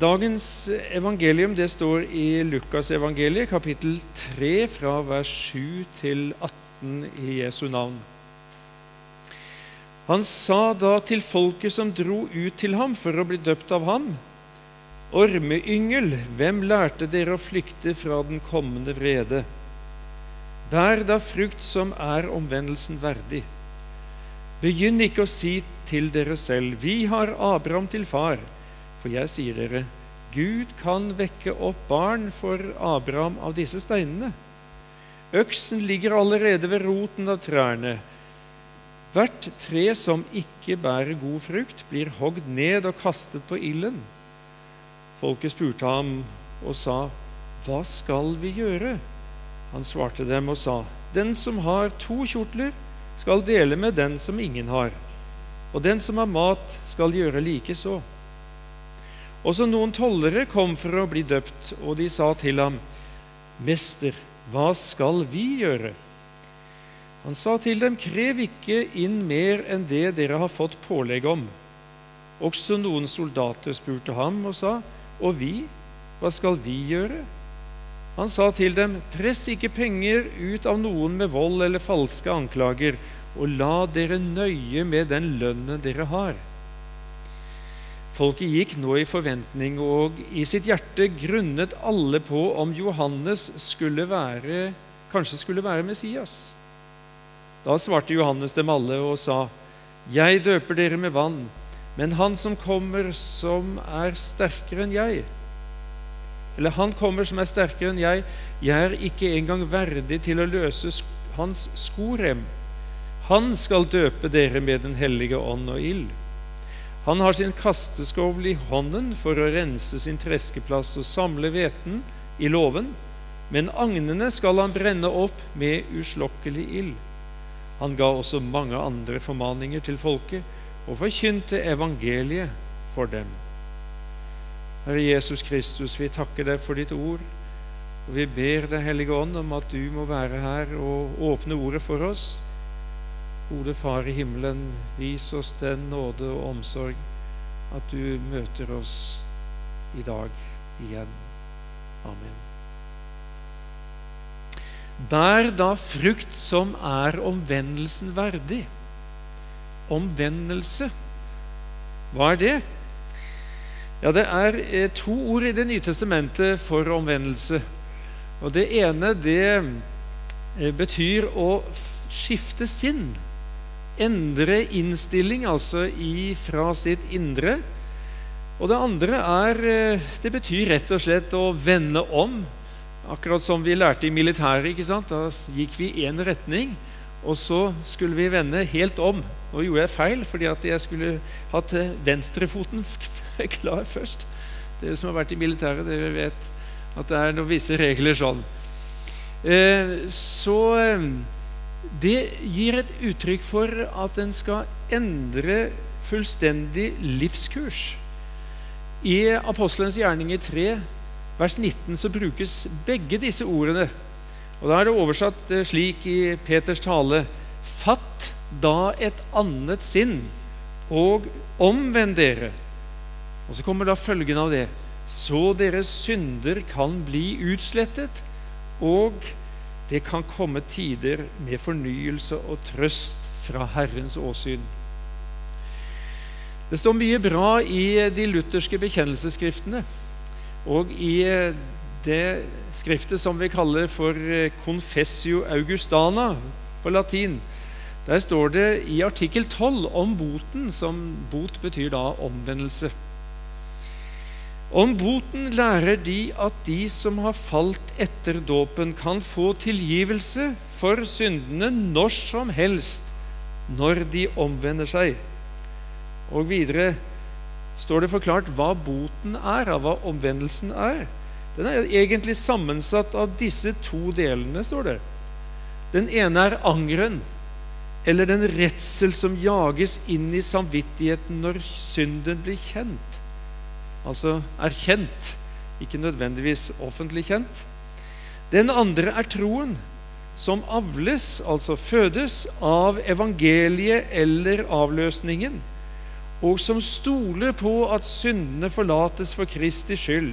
Dagens evangelium det står i Lukasevangeliet, kapittel 3, fra vers 7 til 18 i Jesu navn. Han sa da til folket som dro ut til ham for å bli døpt av ham, Ormeyngel, hvem lærte dere å flykte fra den kommende vrede? Bær da frukt som er omvendelsen verdig. Begynn ikke å si til dere selv, vi har Abraham til far. For jeg sier dere, Gud kan vekke opp barn for Abraham av disse steinene. Øksen ligger allerede ved roten av trærne. Hvert tre som ikke bærer god frukt, blir hogd ned og kastet på ilden. Folket spurte ham og sa, Hva skal vi gjøre? Han svarte dem og sa, Den som har to kjortler, skal dele med den som ingen har, og den som har mat, skal gjøre likeså. Også noen tollere kom for å bli døpt, og de sa til ham, Mester, hva skal vi gjøre? Han sa til dem, Krev ikke inn mer enn det dere har fått pålegg om. Også noen soldater spurte ham og sa, Og vi, hva skal vi gjøre? Han sa til dem, Press ikke penger ut av noen med vold eller falske anklager, og la dere nøye med den lønnen dere har. Folket gikk nå i forventning, og i sitt hjerte grunnet alle på om Johannes skulle være, kanskje skulle være Messias. Da svarte Johannes dem alle og sa, Jeg døper dere med vann, men han som kommer, som er sterkere enn jeg, eller han kommer som er sterkere enn jeg. Jeg er ikke engang verdig til å løse hans skorem. Han skal døpe dere med Den hellige ånd og ild. Han har sin kasteskovl i hånden for å rense sin treskeplass og samle hveten i låven, men agnene skal han brenne opp med uslokkelig ild. Han ga også mange andre formaninger til folket og forkynte evangeliet for dem. Herre Jesus Kristus, vi takker deg for ditt ord. Og vi ber Deg, Hellige Ånd, om at du må være her og åpne ordet for oss. Gode Far i himmelen, vis oss den nåde og omsorg at du møter oss i dag igjen. Amen. Bær da frukt som er omvendelsen verdig. Omvendelse, hva er det? Ja, Det er eh, to ord i Det nye testamentet for omvendelse. Og Det ene det eh, betyr å skifte sinn. Endre innstilling, altså fra sitt indre. Og det andre er eh, Det betyr rett og slett å vende om. Akkurat som vi lærte i militæret. ikke sant? Da gikk vi i én retning, og så skulle vi vende helt om. Nå gjorde jeg feil, fordi at jeg skulle hatt venstrefoten klar først. Dere som har vært i militæret, dere vet at det er noen visse regler sånn. Eh, så eh, det gir et uttrykk for at en skal endre fullstendig livskurs. I Apostelens gjerninger 3, vers 19, så brukes begge disse ordene. Og Da er det oversatt eh, slik i Peters tale Fatt da et annet sinn, og omvend dere og så kommer da følgen av det. Så deres synder kan bli utslettet, og det kan komme tider med fornyelse og trøst fra Herrens åsyn. Det står mye bra i de lutherske bekjennelsesskriftene og i det skriftet som vi kaller for Confessio Augustana på latin. Der står det i artikkel 12 om boten, som bot betyr da omvendelse. Om boten lærer de at de som har falt etter dåpen, kan få tilgivelse for syndene når som helst når de omvender seg. Og videre står det forklart hva boten er, av hva omvendelsen er. Den er egentlig sammensatt av disse to delene, står det. Den ene er angeren, eller den redsel som jages inn i samvittigheten når synden blir kjent altså erkjent, ikke nødvendigvis offentlig kjent. Den andre er troen, som avles, altså fødes, av evangeliet eller avløsningen. og som stoler på at syndene forlates for Kristi skyld,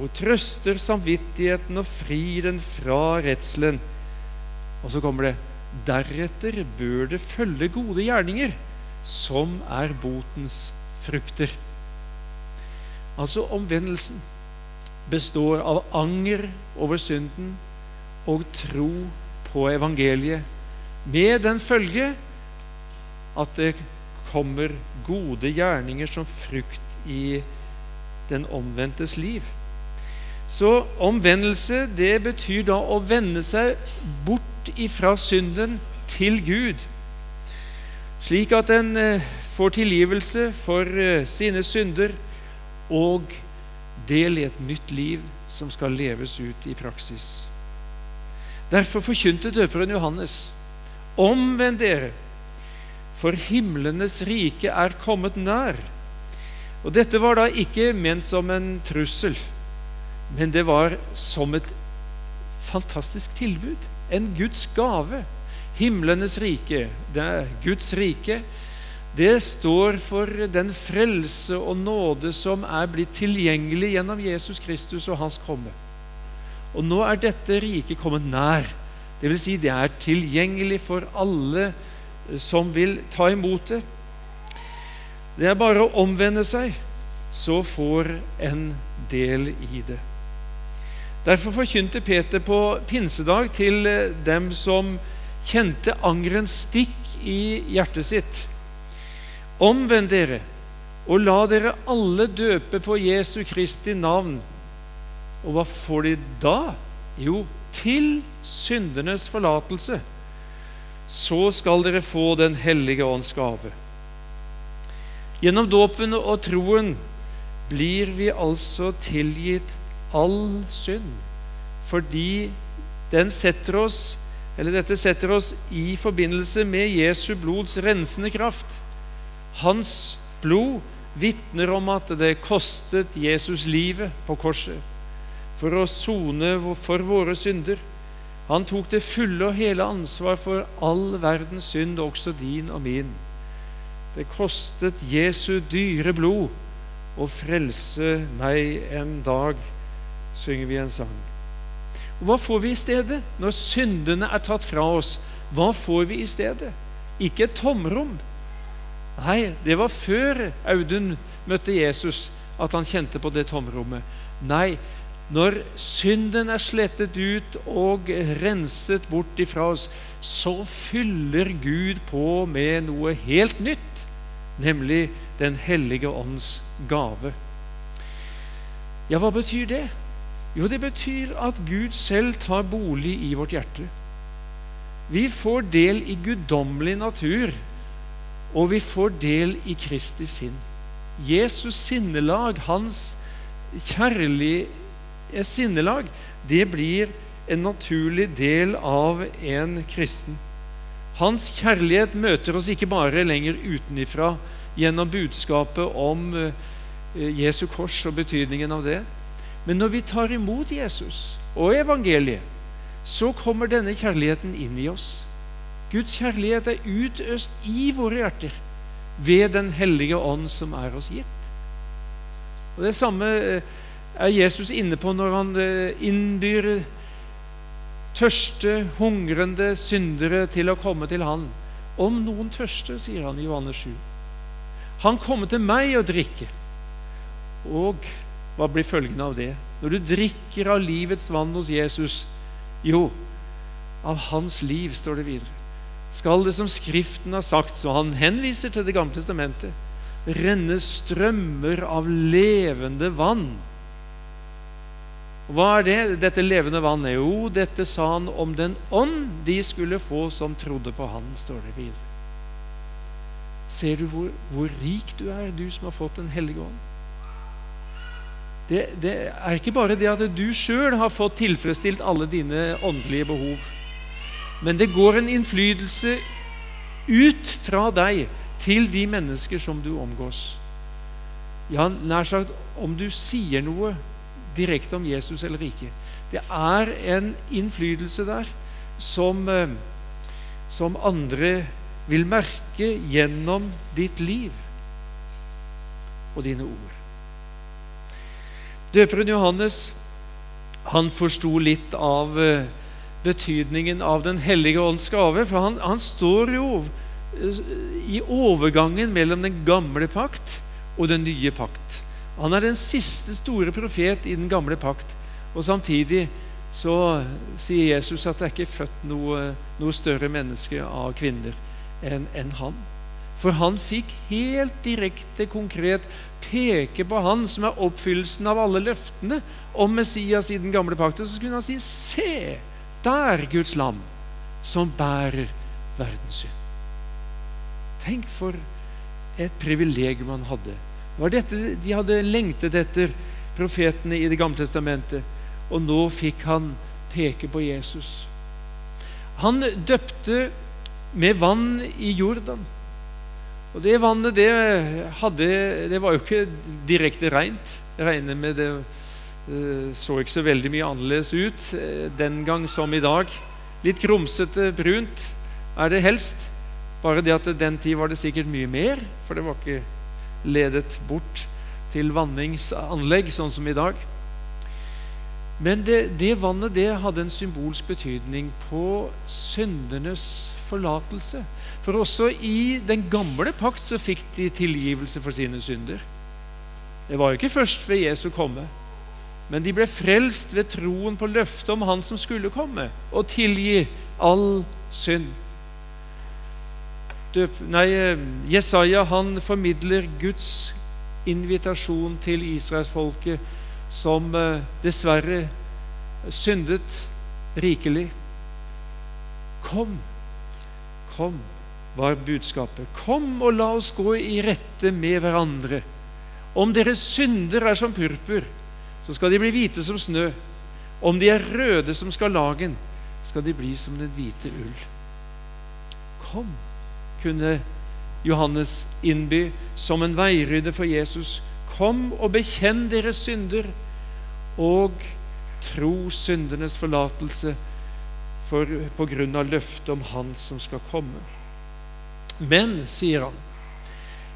og trøster samvittigheten og frir den fra redselen. Og så kommer det deretter bør det følge gode gjerninger, som er botens frukter. Altså omvendelsen består av anger over synden og tro på evangeliet, med den følge at det kommer gode gjerninger som frukt i den omvendtes liv. Så omvendelse, det betyr da å vende seg bort ifra synden til Gud, slik at en eh, får tilgivelse for eh, sine synder og del i et nytt liv som skal leves ut i praksis. Derfor forkynte døperen Johannes.: Omvend dere, for himlenes rike er kommet nær. Og Dette var da ikke ment som en trussel, men det var som et fantastisk tilbud. En Guds gave. Himlenes rike, det er Guds rike, det står for den frelse og nåde som er blitt tilgjengelig gjennom Jesus Kristus og hans komme. Og nå er dette riket kommet nær. Det vil si, det er tilgjengelig for alle som vil ta imot det. Det er bare å omvende seg, så får en del i det. Derfor forkynte Peter på pinsedag til dem som kjente angerens stikk i hjertet sitt. Omvend dere, og la dere alle døpe på Jesu Kristi navn. Og hva får de da? Jo, til syndenes forlatelse så skal dere få Den hellige ånds gave. Gjennom dåpen og troen blir vi altså tilgitt all synd, fordi den setter oss, eller dette setter oss i forbindelse med Jesu blods rensende kraft. Hans blod vitner om at det kostet Jesus livet på korset for å sone for våre synder. Han tok det fulle og hele ansvar for all verdens synd, også din og min. Det kostet Jesu dyre blod å frelse meg en dag, synger vi en sang. Og Hva får vi i stedet når syndene er tatt fra oss? Hva får vi i stedet? Ikke et tomrom. Nei, det var før Audun møtte Jesus at han kjente på det tomrommet. Nei, når synden er slettet ut og renset bort ifra oss, så fyller Gud på med noe helt nytt, nemlig Den hellige ånds gave. Ja, hva betyr det? Jo, det betyr at Gud selv tar bolig i vårt hjerte. Vi får del i guddommelig natur, og vi får del i Kristi sinn. Jesus sinnelag, hans kjærlige sinnelag, det blir en naturlig del av en kristen. Hans kjærlighet møter oss ikke bare lenger utenifra gjennom budskapet om eh, Jesu kors og betydningen av det. Men når vi tar imot Jesus og evangeliet, så kommer denne kjærligheten inn i oss. Guds kjærlighet er utøst i våre hjerter ved Den hellige ånd som er oss gitt. Og Det samme eh, er Jesus inne på når han eh, innbyr tørste, hungrende syndere til å komme til han. Om noen tørster, sier han i Johannes 7. Han kommer til meg og drikker. Og hva blir følgen av det? Når du drikker av livets vann hos Jesus, jo, av hans liv, står det videre, skal det som Skriften har sagt, så han henviser til Det gamle testamentet, renne strømmer av levende vann hva er det, dette levende vannet? Jo, dette sa han om den ånd de skulle få som trodde på Han, står det videre. Ser du hvor, hvor rik du er, du som har fått Den hellige ånd? Det, det er ikke bare det at du sjøl har fått tilfredsstilt alle dine åndelige behov, men det går en innflytelse ut fra deg til de mennesker som du omgås. Ja, nær sagt, om du sier noe direkte om Jesus eller ikke. Det er en innflytelse der som, eh, som andre vil merke gjennom ditt liv. og dine ord. Døperen Johannes han forsto litt av eh, betydningen av Den hellige ånds gave, for han, han står jo eh, i overgangen mellom den gamle pakt og den nye pakt. Han er den siste store profet i den gamle pakt. Og samtidig så sier Jesus at det er ikke født noe, noe større menneske av kvinner enn en han. For han fikk helt direkte, konkret peke på han som er oppfyllelsen av alle løftene om Messias i den gamle pakten. Så kunne han si Se, der Guds lam som bærer verdens synd. Tenk for et privilegium han hadde. Det var dette de hadde lengtet etter, profetene i Det gamle testamentet. Og nå fikk han peke på Jesus. Han døpte med vann i Jordan. Og det vannet, det, hadde, det var jo ikke direkte rent. Jeg regner med det så ikke så veldig mye annerledes ut eh, den gang som i dag. Litt grumsete, brunt er det helst. Bare det at den tid var det sikkert mye mer, for det var ikke ledet bort til vanningsanlegg sånn som i dag. Men det, det vannet det hadde en symbolsk betydning på syndenes forlatelse. For også i den gamle pakt så fikk de tilgivelse for sine synder. Det var jo ikke først ved Jesu komme, men de ble frelst ved troen på løftet om Han som skulle komme og tilgi all synd. Døp, nei, Jesaja han formidler Guds invitasjon til israelsfolket som eh, dessverre syndet rikelig. Kom, kom, var budskapet. Kom og la oss gå i rette med hverandre. Om deres synder er som purpur, så skal de bli hvite som snø. Om de er røde som skarlagen, skal de bli som den hvite ull. Kom, kunne Johannes innby som en veirydder for Jesus. Kom og bekjenn deres synder, og tro syndenes forlatelse for, på grunn av løftet om Han som skal komme. Men, sier han,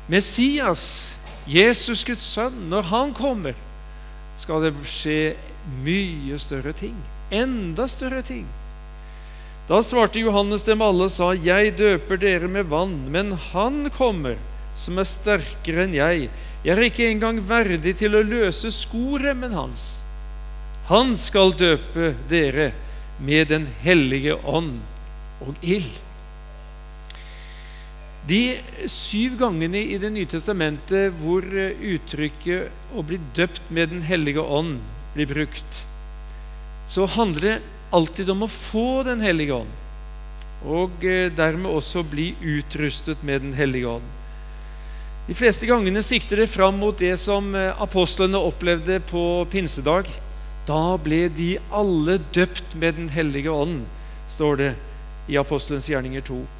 Messias, Jesus Guds sønn, når han kommer, skal det skje mye større ting. Enda større ting. Da svarte Johannes dem alle og sa, Jeg døper dere med vann, men han kommer, som er sterkere enn jeg. Jeg er ikke engang verdig til å løse skoremmen hans. Han skal døpe dere med Den hellige ånd og ild. De syv gangene i Det nye testamentet hvor eh, uttrykket 'å bli døpt med Den hellige ånd' blir brukt, så handler det alltid om å få Den hellige ånd, og eh, dermed også bli utrustet med Den hellige ånd. De fleste gangene sikter det fram mot det som eh, apostlene opplevde på pinsedag. Da ble de alle døpt med Den hellige ånd, står det i Apostelens gjerninger 2.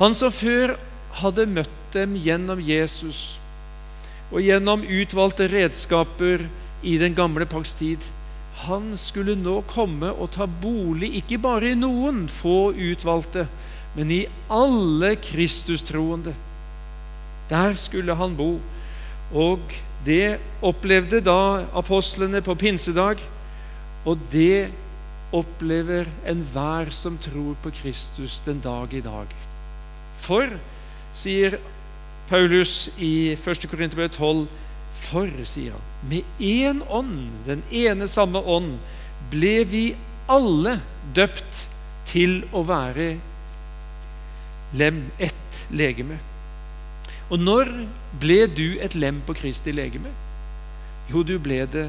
Han som før hadde møtt dem gjennom Jesus og gjennom utvalgte redskaper i den gamle pakts tid, han skulle nå komme og ta bolig ikke bare i noen få utvalgte, men i alle Kristustroende. Der skulle han bo. Og det opplevde da apostlene på pinsedag, og det opplever enhver som tror på Kristus den dag i dag. For, sier Paulus i 1. Korinterbrev 12, for, sier han, med én ånd, den ene samme ånd, ble vi alle døpt til å være lem, ett legeme. Og når ble du et lem på Kristi legeme? Jo, du ble det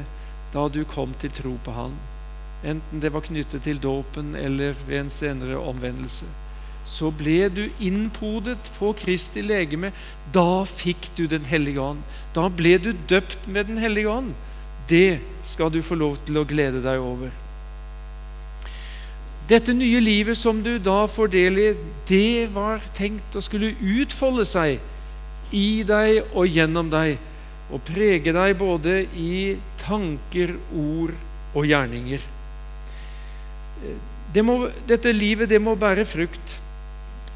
da du kom til tro på Han, enten det var knyttet til dåpen eller ved en senere omvendelse så ble du innpodet på Kristi legeme. Da fikk du Den hellige ånd. Da ble du døpt med Den hellige ånd. Det skal du få lov til å glede deg over. Dette nye livet som du da får del i, det var tenkt å skulle utfolde seg i deg og gjennom deg, og prege deg både i tanker, ord og gjerninger. Det må, dette livet det må bære frukt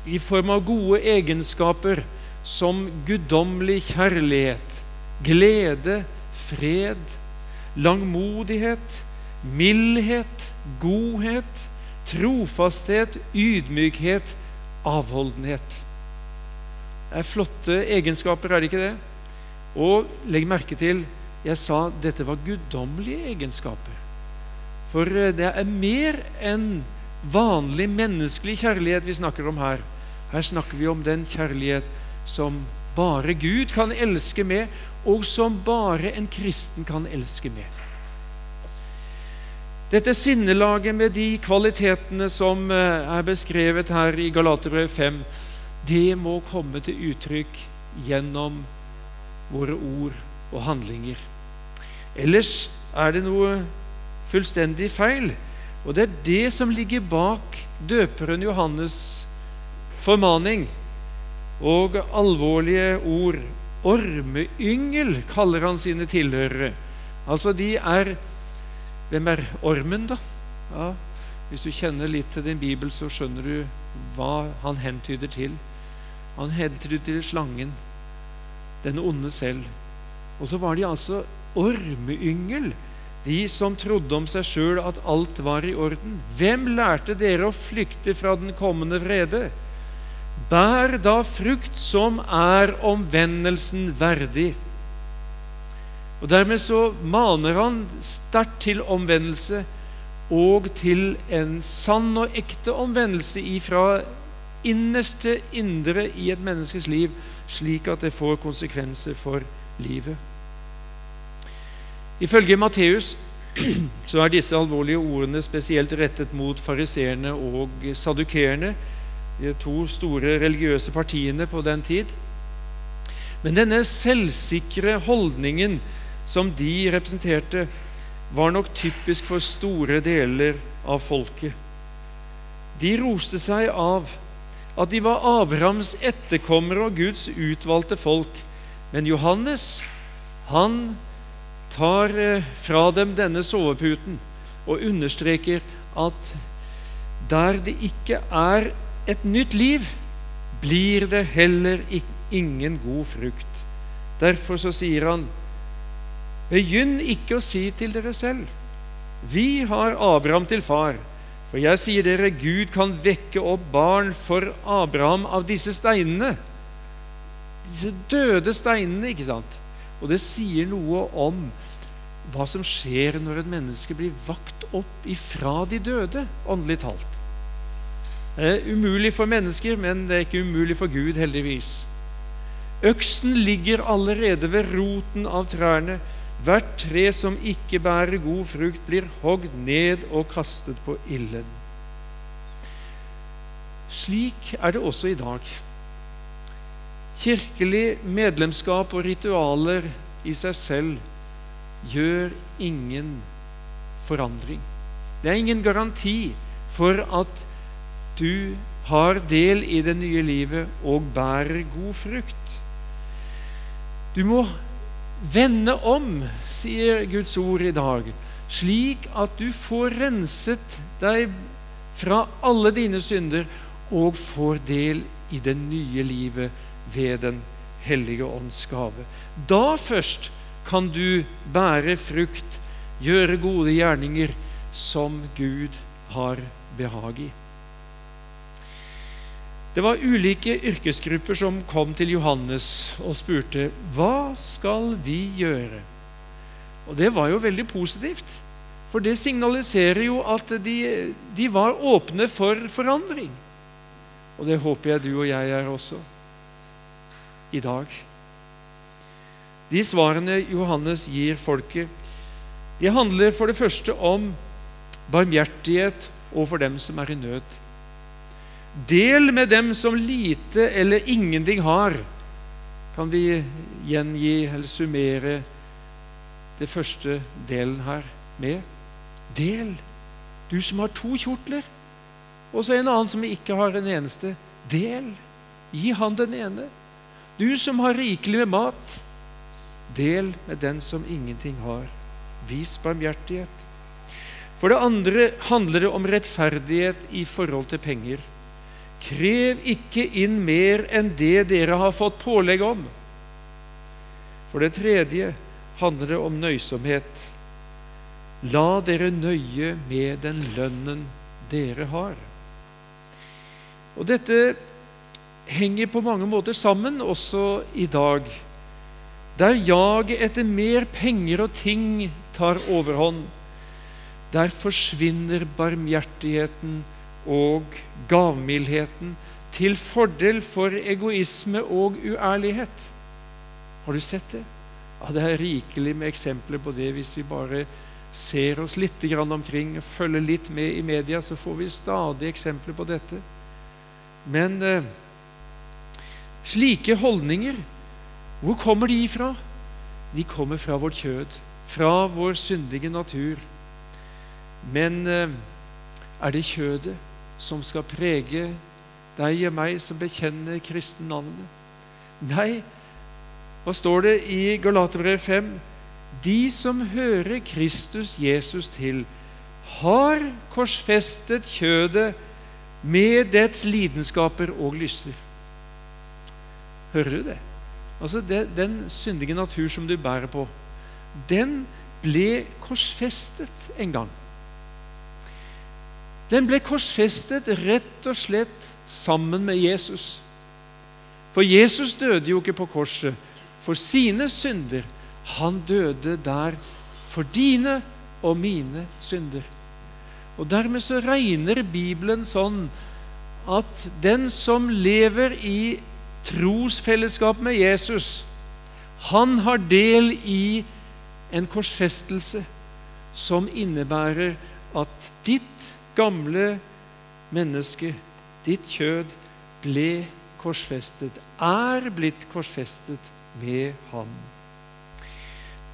i form av gode egenskaper som guddommelig kjærlighet, glede, fred, langmodighet, mildhet, godhet, trofasthet, ydmykhet, avholdenhet. Det er flotte egenskaper, er det ikke det? Og legg merke til jeg sa dette var guddommelige egenskaper. For eh, det er mer enn vanlig menneskelig kjærlighet vi snakker om her. Her snakker vi om den kjærlighet som bare Gud kan elske med, og som bare en kristen kan elske med. Dette sinnelaget med de kvalitetene som eh, er beskrevet her i Galaterbrev 5, det må komme til uttrykk gjennom våre ord og handlinger. Ellers er det noe fullstendig feil. Og det er det som ligger bak døperen Johannes' formaning og alvorlige ord. Ormeyngel kaller han sine tilhørere. Altså, de er Hvem er ormen, da? Ja, hvis du kjenner litt til din bibel, så skjønner du hva han hentyder til. Han hentyder til slangen, den onde selv. Og så var de altså ormeyngel, de som trodde om seg sjøl at alt var i orden. Hvem lærte dere å flykte fra den kommende vrede? Bær da frukt som er omvendelsen verdig. Og Dermed så maner han sterkt til omvendelse og til en sann og ekte omvendelse ifra innerste indre i et menneskes liv, slik at det får konsekvenser for livet. Ifølge Matteus så er disse alvorlige ordene spesielt rettet mot fariseerne og sadukerene, de to store religiøse partiene på den tid. Men denne selvsikre holdningen som de representerte, var nok typisk for store deler av folket. De roste seg av at de var Abrahams etterkommere og Guds utvalgte folk. Men Johannes, han tar eh, fra dem denne soveputen og understreker at der det ikke er et nytt liv, blir det heller ingen god frukt. Derfor så sier han, begynn ikke å si til dere selv, vi har Abraham til far. For jeg sier dere, Gud kan vekke opp barn for Abraham av disse steinene. Disse døde steinene, ikke sant? Og det sier noe om hva som skjer når et menneske blir vakt opp ifra de døde, åndelig talt. Det er umulig for mennesker, men det er ikke umulig for Gud, heldigvis. Øksen ligger allerede ved roten av trærne. Hvert tre som ikke bærer god frukt, blir hogd ned og kastet på ilden. Slik er det også i dag. Kirkelig medlemskap og ritualer i seg selv gjør ingen forandring. Det er ingen garanti for at du har del i det nye livet og bærer god frukt. Du må vende om, sier Guds ord i dag, slik at du får renset deg fra alle dine synder og får del i det nye livet ved Den hellige ånds gave. Da først kan du bære frukt, gjøre gode gjerninger som Gud har behag i. Det var ulike yrkesgrupper som kom til Johannes og spurte hva skal vi gjøre. Og Det var jo veldig positivt, for det signaliserer jo at de, de var åpne for forandring. Og det håper jeg du og jeg er også i dag. De svarene Johannes gir folket, de handler for det første om barmhjertighet overfor dem som er i nød. Del med dem som lite eller ingenting har, kan vi gjengi eller summere det første delen her med. Del. Du som har to kjortler, og så en annen som ikke har en eneste. Del. Gi han den ene. Du som har rikelig med mat, del med den som ingenting har. Vis barmhjertighet. For det andre handler det om rettferdighet i forhold til penger. Krev ikke inn mer enn det dere har fått pålegg om. For det tredje handler det om nøysomhet. La dere nøye med den lønnen dere har. Og Dette henger på mange måter sammen også i dag. Der jaget etter mer penger og ting tar overhånd, der forsvinner barmhjertigheten og gavmildheten til fordel for egoisme og uærlighet. Har du sett det? Ja, Det er rikelig med eksempler på det. Hvis vi bare ser oss litt omkring og følger litt med i media, så får vi stadig eksempler på dette. Men eh, slike holdninger, hvor kommer de ifra? De kommer fra vårt kjød, fra vår syndige natur. Men eh, er det kjødet som skal prege deg og meg som bekjenner kristennavnet? Nei, hva står det i Galaterbrevet 5? De som hører Kristus Jesus til, har korsfestet kjødet med dets lidenskaper og lyster. Hører du det? Altså det, Den syndige natur som du bærer på, den ble korsfestet en gang. Den ble korsfestet rett og slett sammen med Jesus. For Jesus døde jo ikke på korset for sine synder. Han døde der for dine og mine synder. Og Dermed så regner Bibelen sånn at den som lever i trosfellesskap med Jesus, han har del i en korsfestelse som innebærer at ditt gamle menneske, ditt kjød, ble korsfestet, er blitt korsfestet med ham.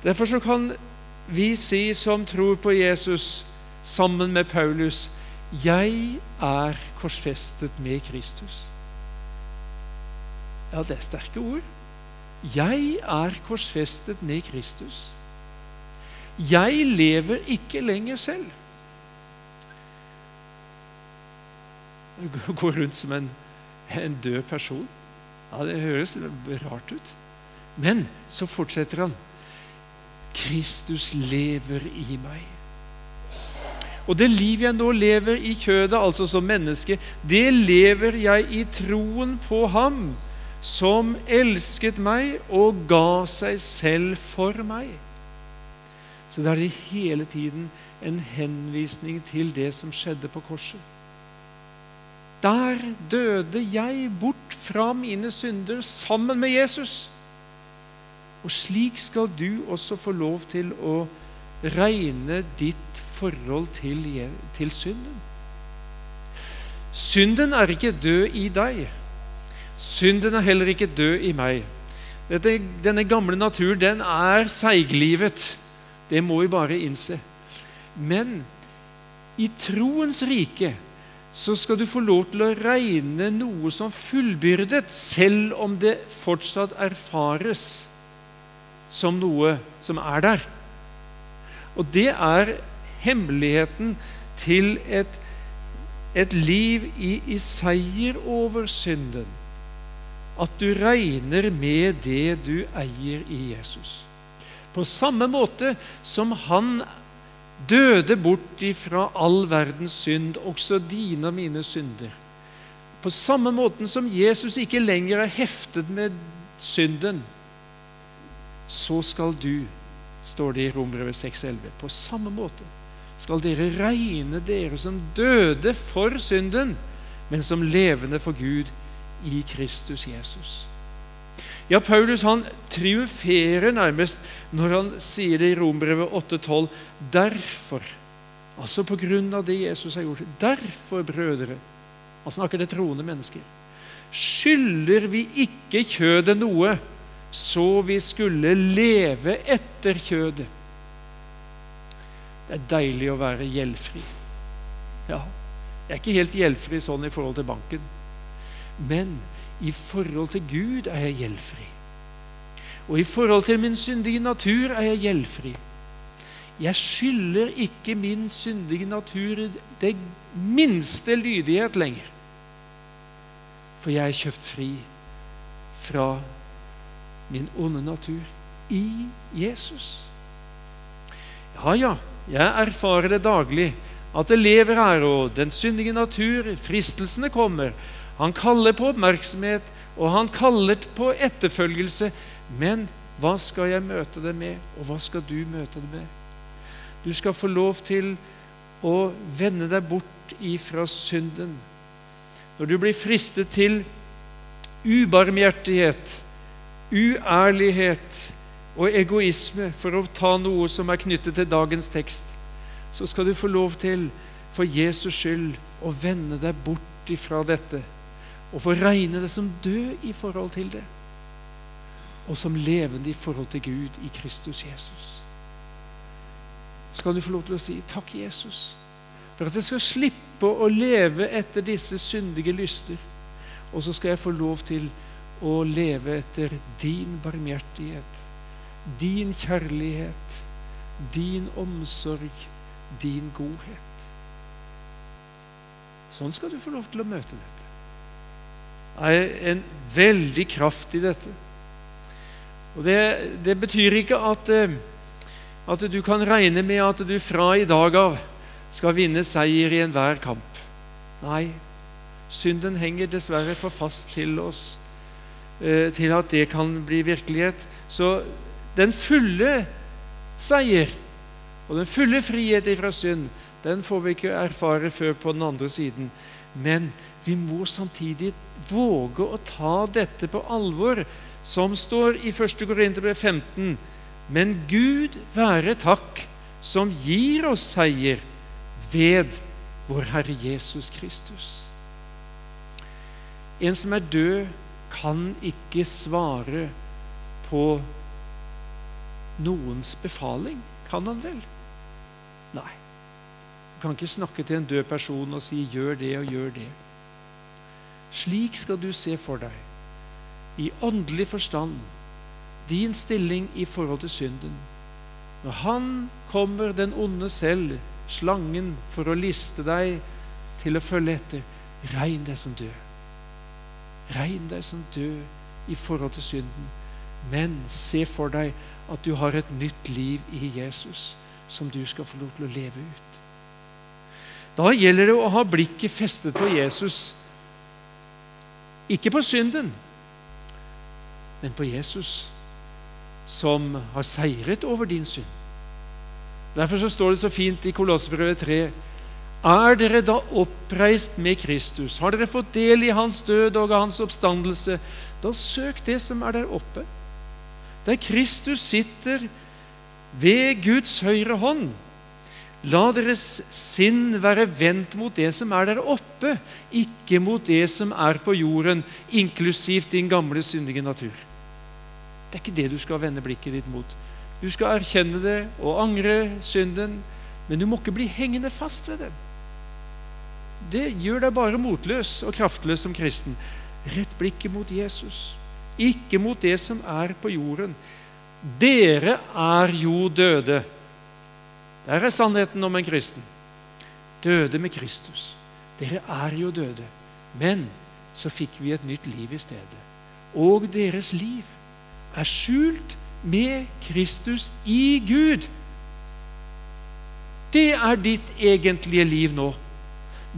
Derfor så kan vi si som tror på Jesus, sammen med Paulus, 'Jeg er korsfestet med Kristus'. Ja, det er sterke ord. Jeg er korsfestet med Kristus. Jeg lever ikke lenger selv. Går rundt som en, en død person. Ja, Det høres rart ut. Men så fortsetter han. Kristus lever i meg. Og det liv jeg nå lever i kjødet, altså som menneske, det lever jeg i troen på Ham som elsket meg og ga seg selv for meg. Så da er det hele tiden en henvisning til det som skjedde på korset. Der døde jeg bort fra mine synder sammen med Jesus. Og slik skal du også få lov til å regne ditt forhold til, til synden. Synden er ikke død i deg. Synden er heller ikke død i meg. Dette, denne gamle naturen den er seiglivet. Det må vi bare innse. Men i troens rike så skal du få lov til å regne noe som fullbyrdet, selv om det fortsatt erfares som noe som er der. Og det er hemmeligheten til et, et liv i, i seier over synden at du regner med det du eier i Jesus. På samme måte som han døde bort ifra all verdens synd, også dine og mine synder. På samme måte som Jesus ikke lenger er heftet med synden, så skal du, står det i Rombrevet 6,11, på samme måte skal dere regne dere som døde for synden, men som levende for Gud i Kristus Jesus. Ja, Paulus han triumferer nærmest når han sier det i Rombrevet 8,12. Derfor, altså på grunn av det Jesus har gjort, derfor, brødre Han snakker til troende mennesker. Skylder vi ikke kjødet noe, så vi skulle leve etter kjødet. Det er deilig å være gjeldfri. Ja, jeg er ikke helt gjeldfri sånn i forhold til banken. Men i forhold til Gud er jeg gjeldfri. Og i forhold til min syndige natur er jeg gjeldfri. Jeg skylder ikke min syndige natur det minste lydighet lenger. For jeg er kjøpt fri fra min onde natur i Jesus. Ja, ja, jeg erfarer det daglig, at det lever her, og den syndige natur, fristelsene kommer. Han kaller på oppmerksomhet, og han kaller på etterfølgelse. Men hva skal jeg møte det med, og hva skal du møte det med? Du skal få lov til å vende deg bort ifra synden. Når du blir fristet til ubarmhjertighet, uærlighet og egoisme, for å ta noe som er knyttet til dagens tekst, så skal du få lov til, for Jesus skyld, å vende deg bort ifra dette og få regne det som død i forhold til det, og som levende i forhold til Gud i Kristus Jesus. Så kan du få lov til å si takk, Jesus, for at jeg skal slippe å leve etter disse syndige lyster. Og så skal jeg få lov til å leve etter din barmhjertighet, din kjærlighet, din omsorg, din godhet. Sånn skal du få lov til å møte dette. Er en veldig kraft i dette. Og Det, det betyr ikke at, eh, at du kan regne med at du fra i dag av skal vinne seier i enhver kamp. Nei, synden henger dessverre for fast til oss eh, til at det kan bli virkelighet. Så den fulle seier og den fulle frihet fra synd, den får vi ikke erfare før på den andre siden. Men vi må samtidig våge å ta dette på alvor, som står i 1. Korinterbrev 15. Men Gud være takk, som gir oss seier ved vår Herre Jesus Kristus. En som er død, kan ikke svare på noens befaling. Kan han vel? Nei. Du kan ikke snakke til en død person og si 'gjør det og gjør det'. Slik skal du se for deg, i åndelig forstand, din stilling i forhold til synden. Når han kommer, den onde selv, slangen, for å liste deg til å følge etter, regn deg som død. Regn deg som død i forhold til synden. Men se for deg at du har et nytt liv i Jesus som du skal få lov til å leve ut. Da gjelder det å ha blikket festet på Jesus. Ikke på synden, men på Jesus, som har seiret over din synd. Derfor så står det så fint i Kolossebrevet 3 er dere da oppreist med Kristus? Har dere fått del i hans død og hans oppstandelse? Da søk det som er der oppe, der Kristus sitter ved Guds høyre hånd. La deres sinn være vendt mot det som er der oppe, ikke mot det som er på jorden, inklusivt din gamle, syndige natur. Det er ikke det du skal vende blikket ditt mot. Du skal erkjenne det og angre synden, men du må ikke bli hengende fast ved den. Det gjør deg bare motløs og kraftløs som kristen. Rett blikket mot Jesus, ikke mot det som er på jorden. Dere er jo døde. Der er sannheten om en kristen. Døde med Kristus. Dere er jo døde. Men så fikk vi et nytt liv i stedet. Og deres liv er skjult med Kristus i Gud. Det er ditt egentlige liv nå.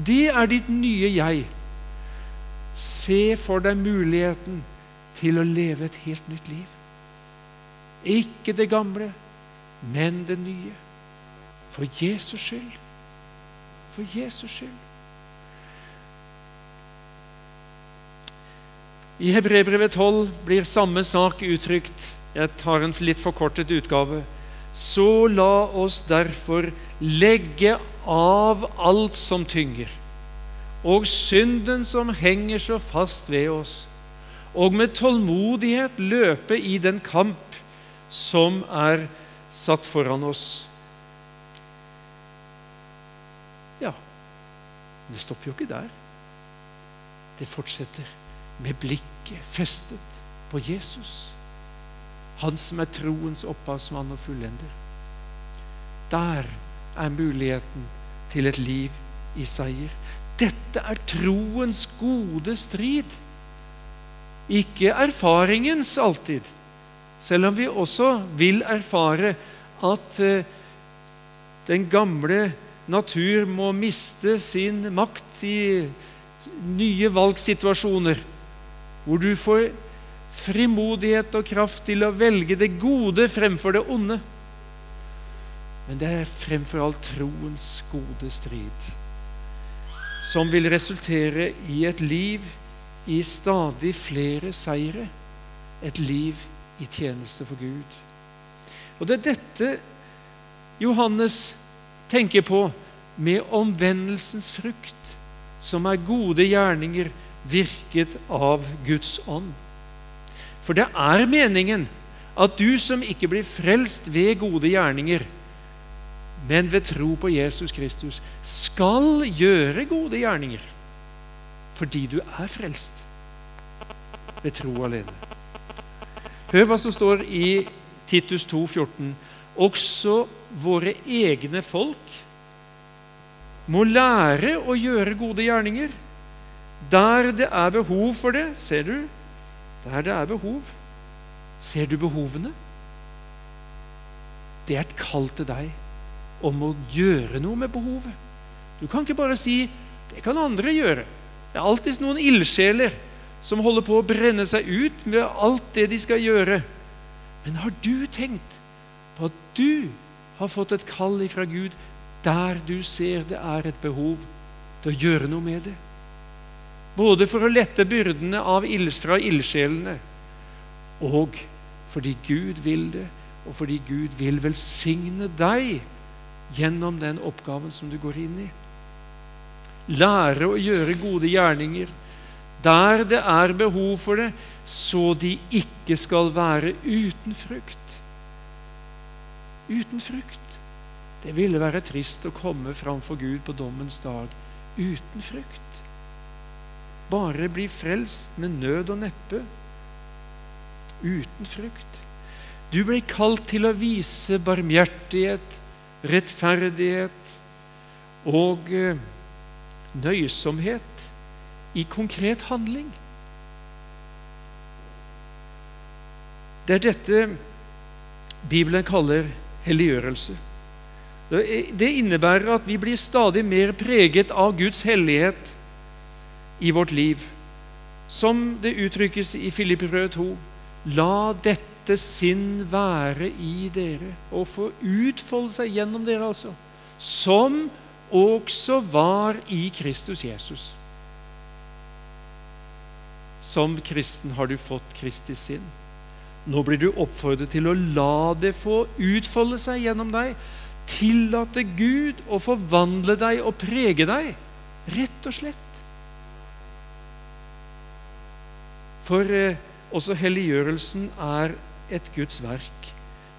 Det er ditt nye jeg. Se for deg muligheten til å leve et helt nytt liv. Ikke det gamle, men det nye. For Jesus skyld. For Jesus skyld. I Hebrebrevet 12 blir samme sak uttrykt. Jeg tar en litt forkortet utgave. Så la oss derfor legge av alt som tynger, og synden som henger så fast ved oss, og med tålmodighet løpe i den kamp som er satt foran oss. Ja, det stopper jo ikke der. Det fortsetter med blikket festet på Jesus, han som er troens opphavsmann og fullender. Der er muligheten til et liv i seier. Dette er troens gode strid. ikke erfaringens alltid. Selv om vi også vil erfare at eh, den gamle natur må miste sin makt i nye valgsituasjoner, hvor du får frimodighet og kraft til å velge det gode fremfor det onde. Men det er fremfor alt troens gode strid, som vil resultere i et liv i stadig flere seire, et liv i tjeneste for Gud. Og det er dette Johannes tenker på med omvendelsens frukt, som er gode gjerninger virket av Guds ånd. For det er meningen at du som ikke blir frelst ved gode gjerninger, men ved tro på Jesus Kristus, skal gjøre gode gjerninger fordi du er frelst ved tro alene. Hør hva som står i Titus 2, 14. Også våre egne folk må lære å gjøre gode gjerninger der det er behov for det. Ser du? Der det er behov. Ser du behovene? Det er et kall til deg om å gjøre noe med behovet. Du kan ikke bare si 'det kan andre gjøre'. Det er alltid noen ildsjeler som holder på å brenne seg ut med alt det de skal gjøre. Men har du tenkt på at du har fått et kall ifra Gud der du ser det er et behov til å gjøre noe med det? Både for å lette byrdene av ild, fra ildsjelene og fordi Gud vil det, og fordi Gud vil velsigne deg gjennom den oppgaven som du går inn i. Lære å gjøre gode gjerninger der det er behov for det, så de ikke skal være uten frukt. Uten frukt. Det ville være trist å komme framfor Gud på dommens dag uten frukt. Bare bli frelst med nød og neppe. Uten frukt. Du ble kalt til å vise barmhjertighet, rettferdighet og eh, nøysomhet i konkret handling. Det er dette Bibelen kaller helliggjørelse. Det innebærer at vi blir stadig mer preget av Guds hellighet i vårt liv. Som det uttrykkes i Filipperød 2.: La dette sinn være i dere og få utfolde seg gjennom dere, altså. Som også var i Kristus Jesus. Som kristen har du fått Kristi sinn. Nå blir du oppfordret til å la det få utfolde seg gjennom deg. Tillate Gud å forvandle deg og prege deg, rett og slett. For eh, også helliggjørelsen er et Guds verk.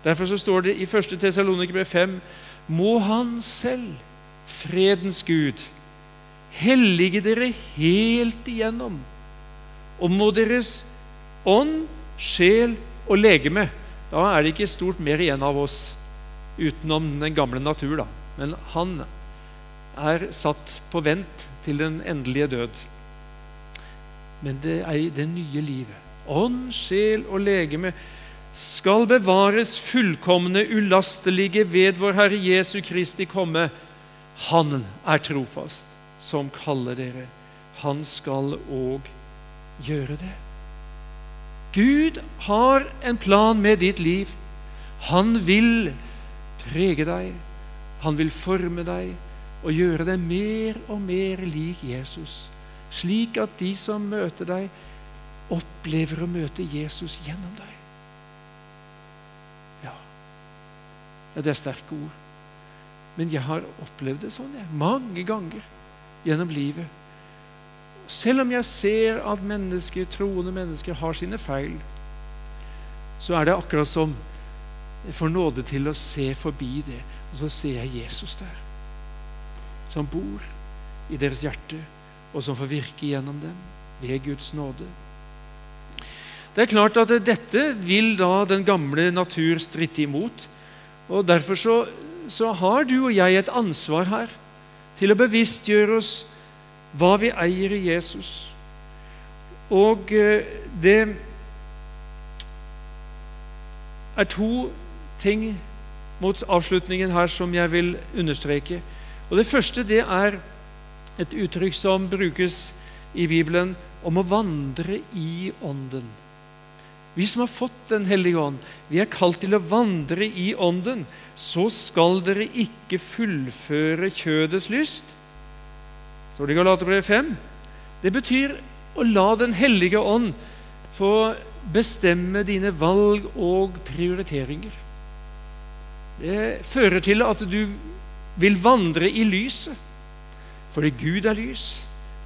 Derfor så står det i 1. Tesalonikerbrev 5.: Må Han selv fredens Gud, hellige dere helt igjennom, og må deres ånd, sjel og legeme Da er det ikke stort mer igjen av oss utenom den gamle natur, da. Men han er satt på vent til den endelige død. Men det er i det nye livet. Ånd, sjel og legeme skal bevares fullkomne, ulastelige ved vår Herre Jesu Kristi komme han er trofast, som kaller dere. Han skal òg gjøre det. Gud har en plan med ditt liv. Han vil prege deg, han vil forme deg og gjøre deg mer og mer lik Jesus, slik at de som møter deg, opplever å møte Jesus gjennom deg. Ja, ja det er sterke ord. Men jeg har opplevd det sånn jeg, mange ganger gjennom livet. Selv om jeg ser at mennesker, troende mennesker har sine feil, så er det akkurat som jeg får nåde til å se forbi det, og så ser jeg Jesus der. Som bor i deres hjerte, og som får virke gjennom dem ved Guds nåde. Det er klart at dette vil da den gamle natur stritte imot. og Derfor så så har du og jeg et ansvar her til å bevisstgjøre oss hva vi eier i Jesus. Og eh, det er to ting mot avslutningen her som jeg vil understreke. Og Det første det er et uttrykk som brukes i Bibelen om å vandre i Ånden. Vi som har fått Den hellige ånd, vi er kalt til å vandre i Ånden. Så skal dere ikke fullføre kjødets lyst. Står det i Galaterbrevet 5? Det betyr å la Den hellige ånd få bestemme dine valg og prioriteringer. Det fører til at du vil vandre i lyset, fordi Gud er lys,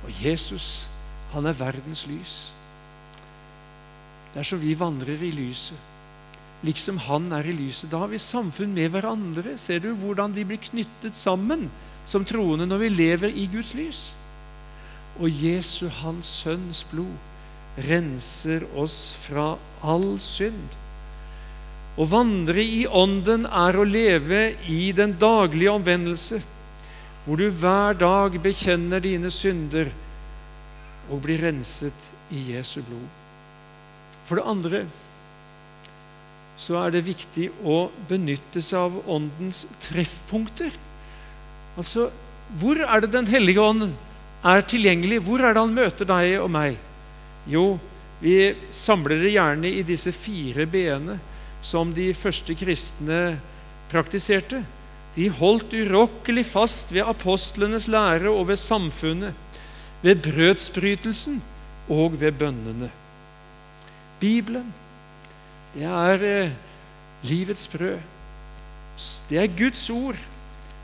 og Jesus, han er verdens lys. Dersom vi vandrer i lyset, liksom han er i lyset, da har vi samfunn med hverandre. Ser du hvordan vi blir knyttet sammen som troende når vi lever i Guds lys? Og Jesu, hans sønns blod, renser oss fra all synd. Å vandre i Ånden er å leve i den daglige omvendelse, hvor du hver dag bekjenner dine synder og blir renset i Jesu blod. For det andre så er det viktig å benytte seg av Åndens treffpunkter. Altså, hvor er det Den hellige ånd er tilgjengelig? Hvor er det han møter deg og meg? Jo, vi samler det gjerne i disse fire b-ene som de første kristne praktiserte. De holdt urokkelig fast ved apostlenes lære og ved samfunnet, ved brødsbrytelsen og ved bønnene. Bibelen, det er eh, livets brød. Det er Guds ord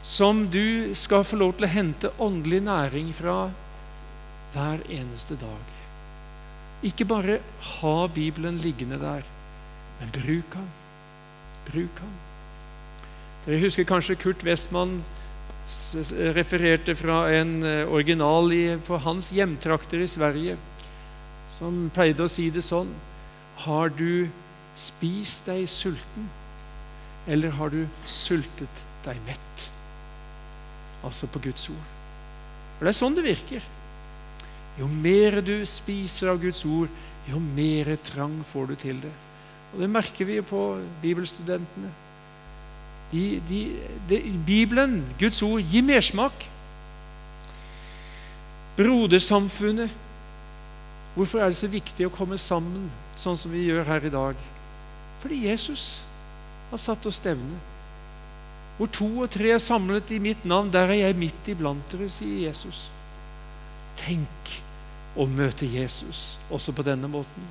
som du skal få lov til å hente åndelig næring fra hver eneste dag. Ikke bare ha Bibelen liggende der, men bruk den. Bruk den. Dere husker kanskje Kurt Westman refererte fra en eh, original på hans hjemtrakter i Sverige, som pleide å si det sånn Har du spist deg sulten, eller har du sultet deg mett? Altså på Guds ord. Og det er sånn det virker. Jo mer du spiser av Guds ord, jo mer trang får du til det. Og Det merker vi jo på bibelstudentene. De, de, de, Bibelen, Guds ord, gir mersmak. Brodersamfunnet. Hvorfor er det så viktig å komme sammen sånn som vi gjør her i dag? Fordi Jesus har satt oss stevne. Hvor to og tre er samlet i mitt navn, der er jeg midt iblant dere, sier Jesus. Tenk å møte Jesus også på denne måten.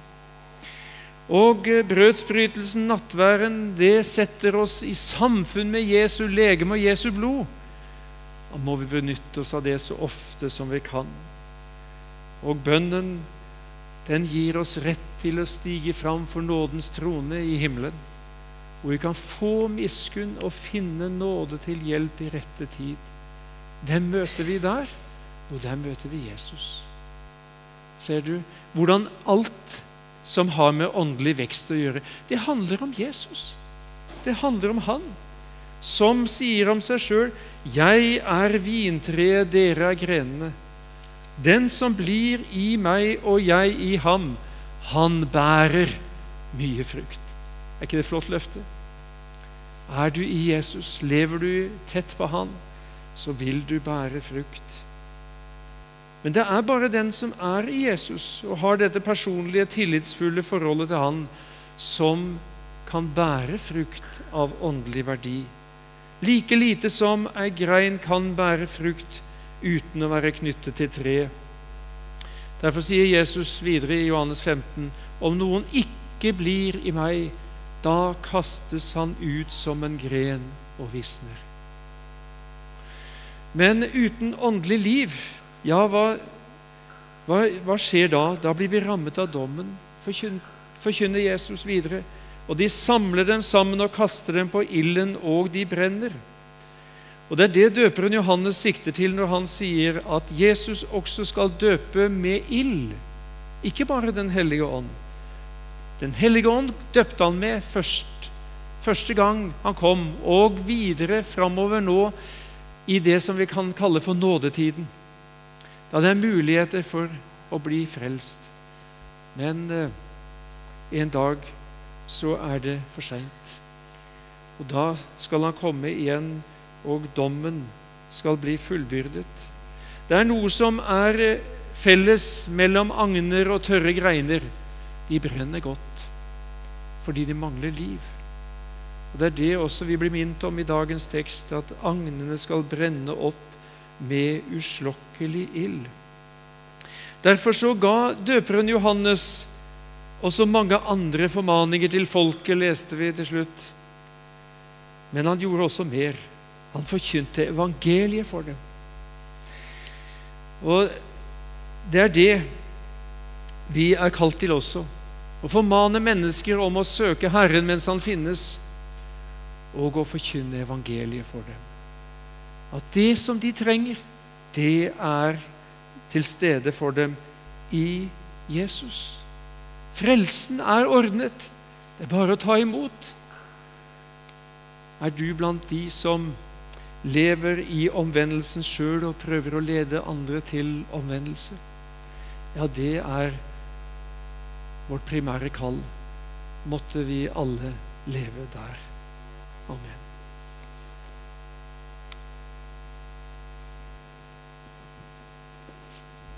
Og eh, brødsbrytelsen, nattværen, det setter oss i samfunn med Jesu legeme og Jesu blod. Da må vi benytte oss av det så ofte som vi kan. Og bønnen, den gir oss rett til å stige fram for nådens trone i himmelen, hvor vi kan få miskunn og finne nåde til hjelp i rette tid. Hvem møter vi der? Jo, der møter vi Jesus. Ser du hvordan alt som har med åndelig vekst å gjøre, det handler om Jesus. Det handler om Han som sier om seg sjøl 'Jeg er vintreet, dere er grenene'. Den som blir i meg og jeg i ham, han bærer mye frukt. Er ikke det et flott løfte? Er du i Jesus, lever du tett på Han, så vil du bære frukt. Men det er bare den som er i Jesus og har dette personlige, tillitsfulle forholdet til Han, som kan bære frukt av åndelig verdi. Like lite som ei grein kan bære frukt uten å være knyttet til treet. Derfor sier Jesus videre i Johannes 15.: Om noen ikke blir i meg, da kastes han ut som en gren og visner. Men uten åndelig liv ja, hva, hva, hva, skjer da? Da blir vi rammet av dommen, forkynner Jesus videre. Og de samler dem sammen og kaster dem på ilden, og de brenner. Og Det er det døperen Johannes sikter til når han sier at Jesus også skal døpe med ild, ikke bare Den hellige ånd. Den hellige ånd døpte han med først, første gang han kom, og videre framover nå i det som vi kan kalle for nådetiden da det er muligheter for å bli frelst. Men eh, en dag så er det for seint. Og da skal han komme igjen, og dommen skal bli fullbyrdet. Det er noe som er eh, felles mellom agner og tørre greiner. De brenner godt fordi de mangler liv. Og Det er det også vi blir minnet om i dagens tekst, at agnene skal brenne opp med uslokkelig ild. Derfor så ga døperen Johannes også mange andre formaninger til folket, leste vi til slutt. Men han gjorde også mer. Han forkynte evangeliet for dem. Og det er det vi er kalt til også. Å formane mennesker om å søke Herren mens Han finnes, og å forkynne evangeliet for dem. At det som de trenger, det er til stede for dem i Jesus. Frelsen er ordnet. Det er bare å ta imot. Er du blant de som lever i omvendelsen sjøl og prøver å lede andre til omvendelse? Ja, det er vårt primære kall. Måtte vi alle leve der. Amen.